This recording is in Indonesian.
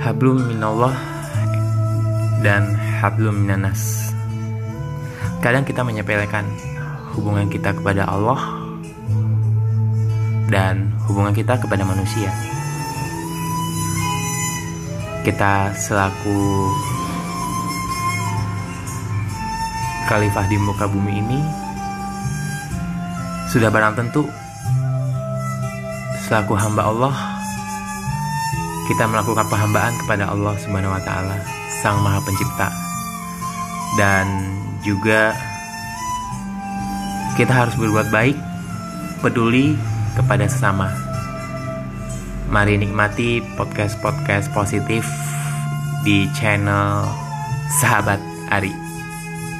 Hablum minallah dan hablum minanas. Kadang kita menyepelekan hubungan kita kepada Allah dan hubungan kita kepada manusia. Kita selaku khalifah di muka bumi ini sudah barang tentu selaku hamba Allah kita melakukan perhambaan kepada Allah Subhanahu wa taala, Sang Maha Pencipta. Dan juga kita harus berbuat baik, peduli kepada sesama. Mari nikmati podcast-podcast positif di channel Sahabat Ari.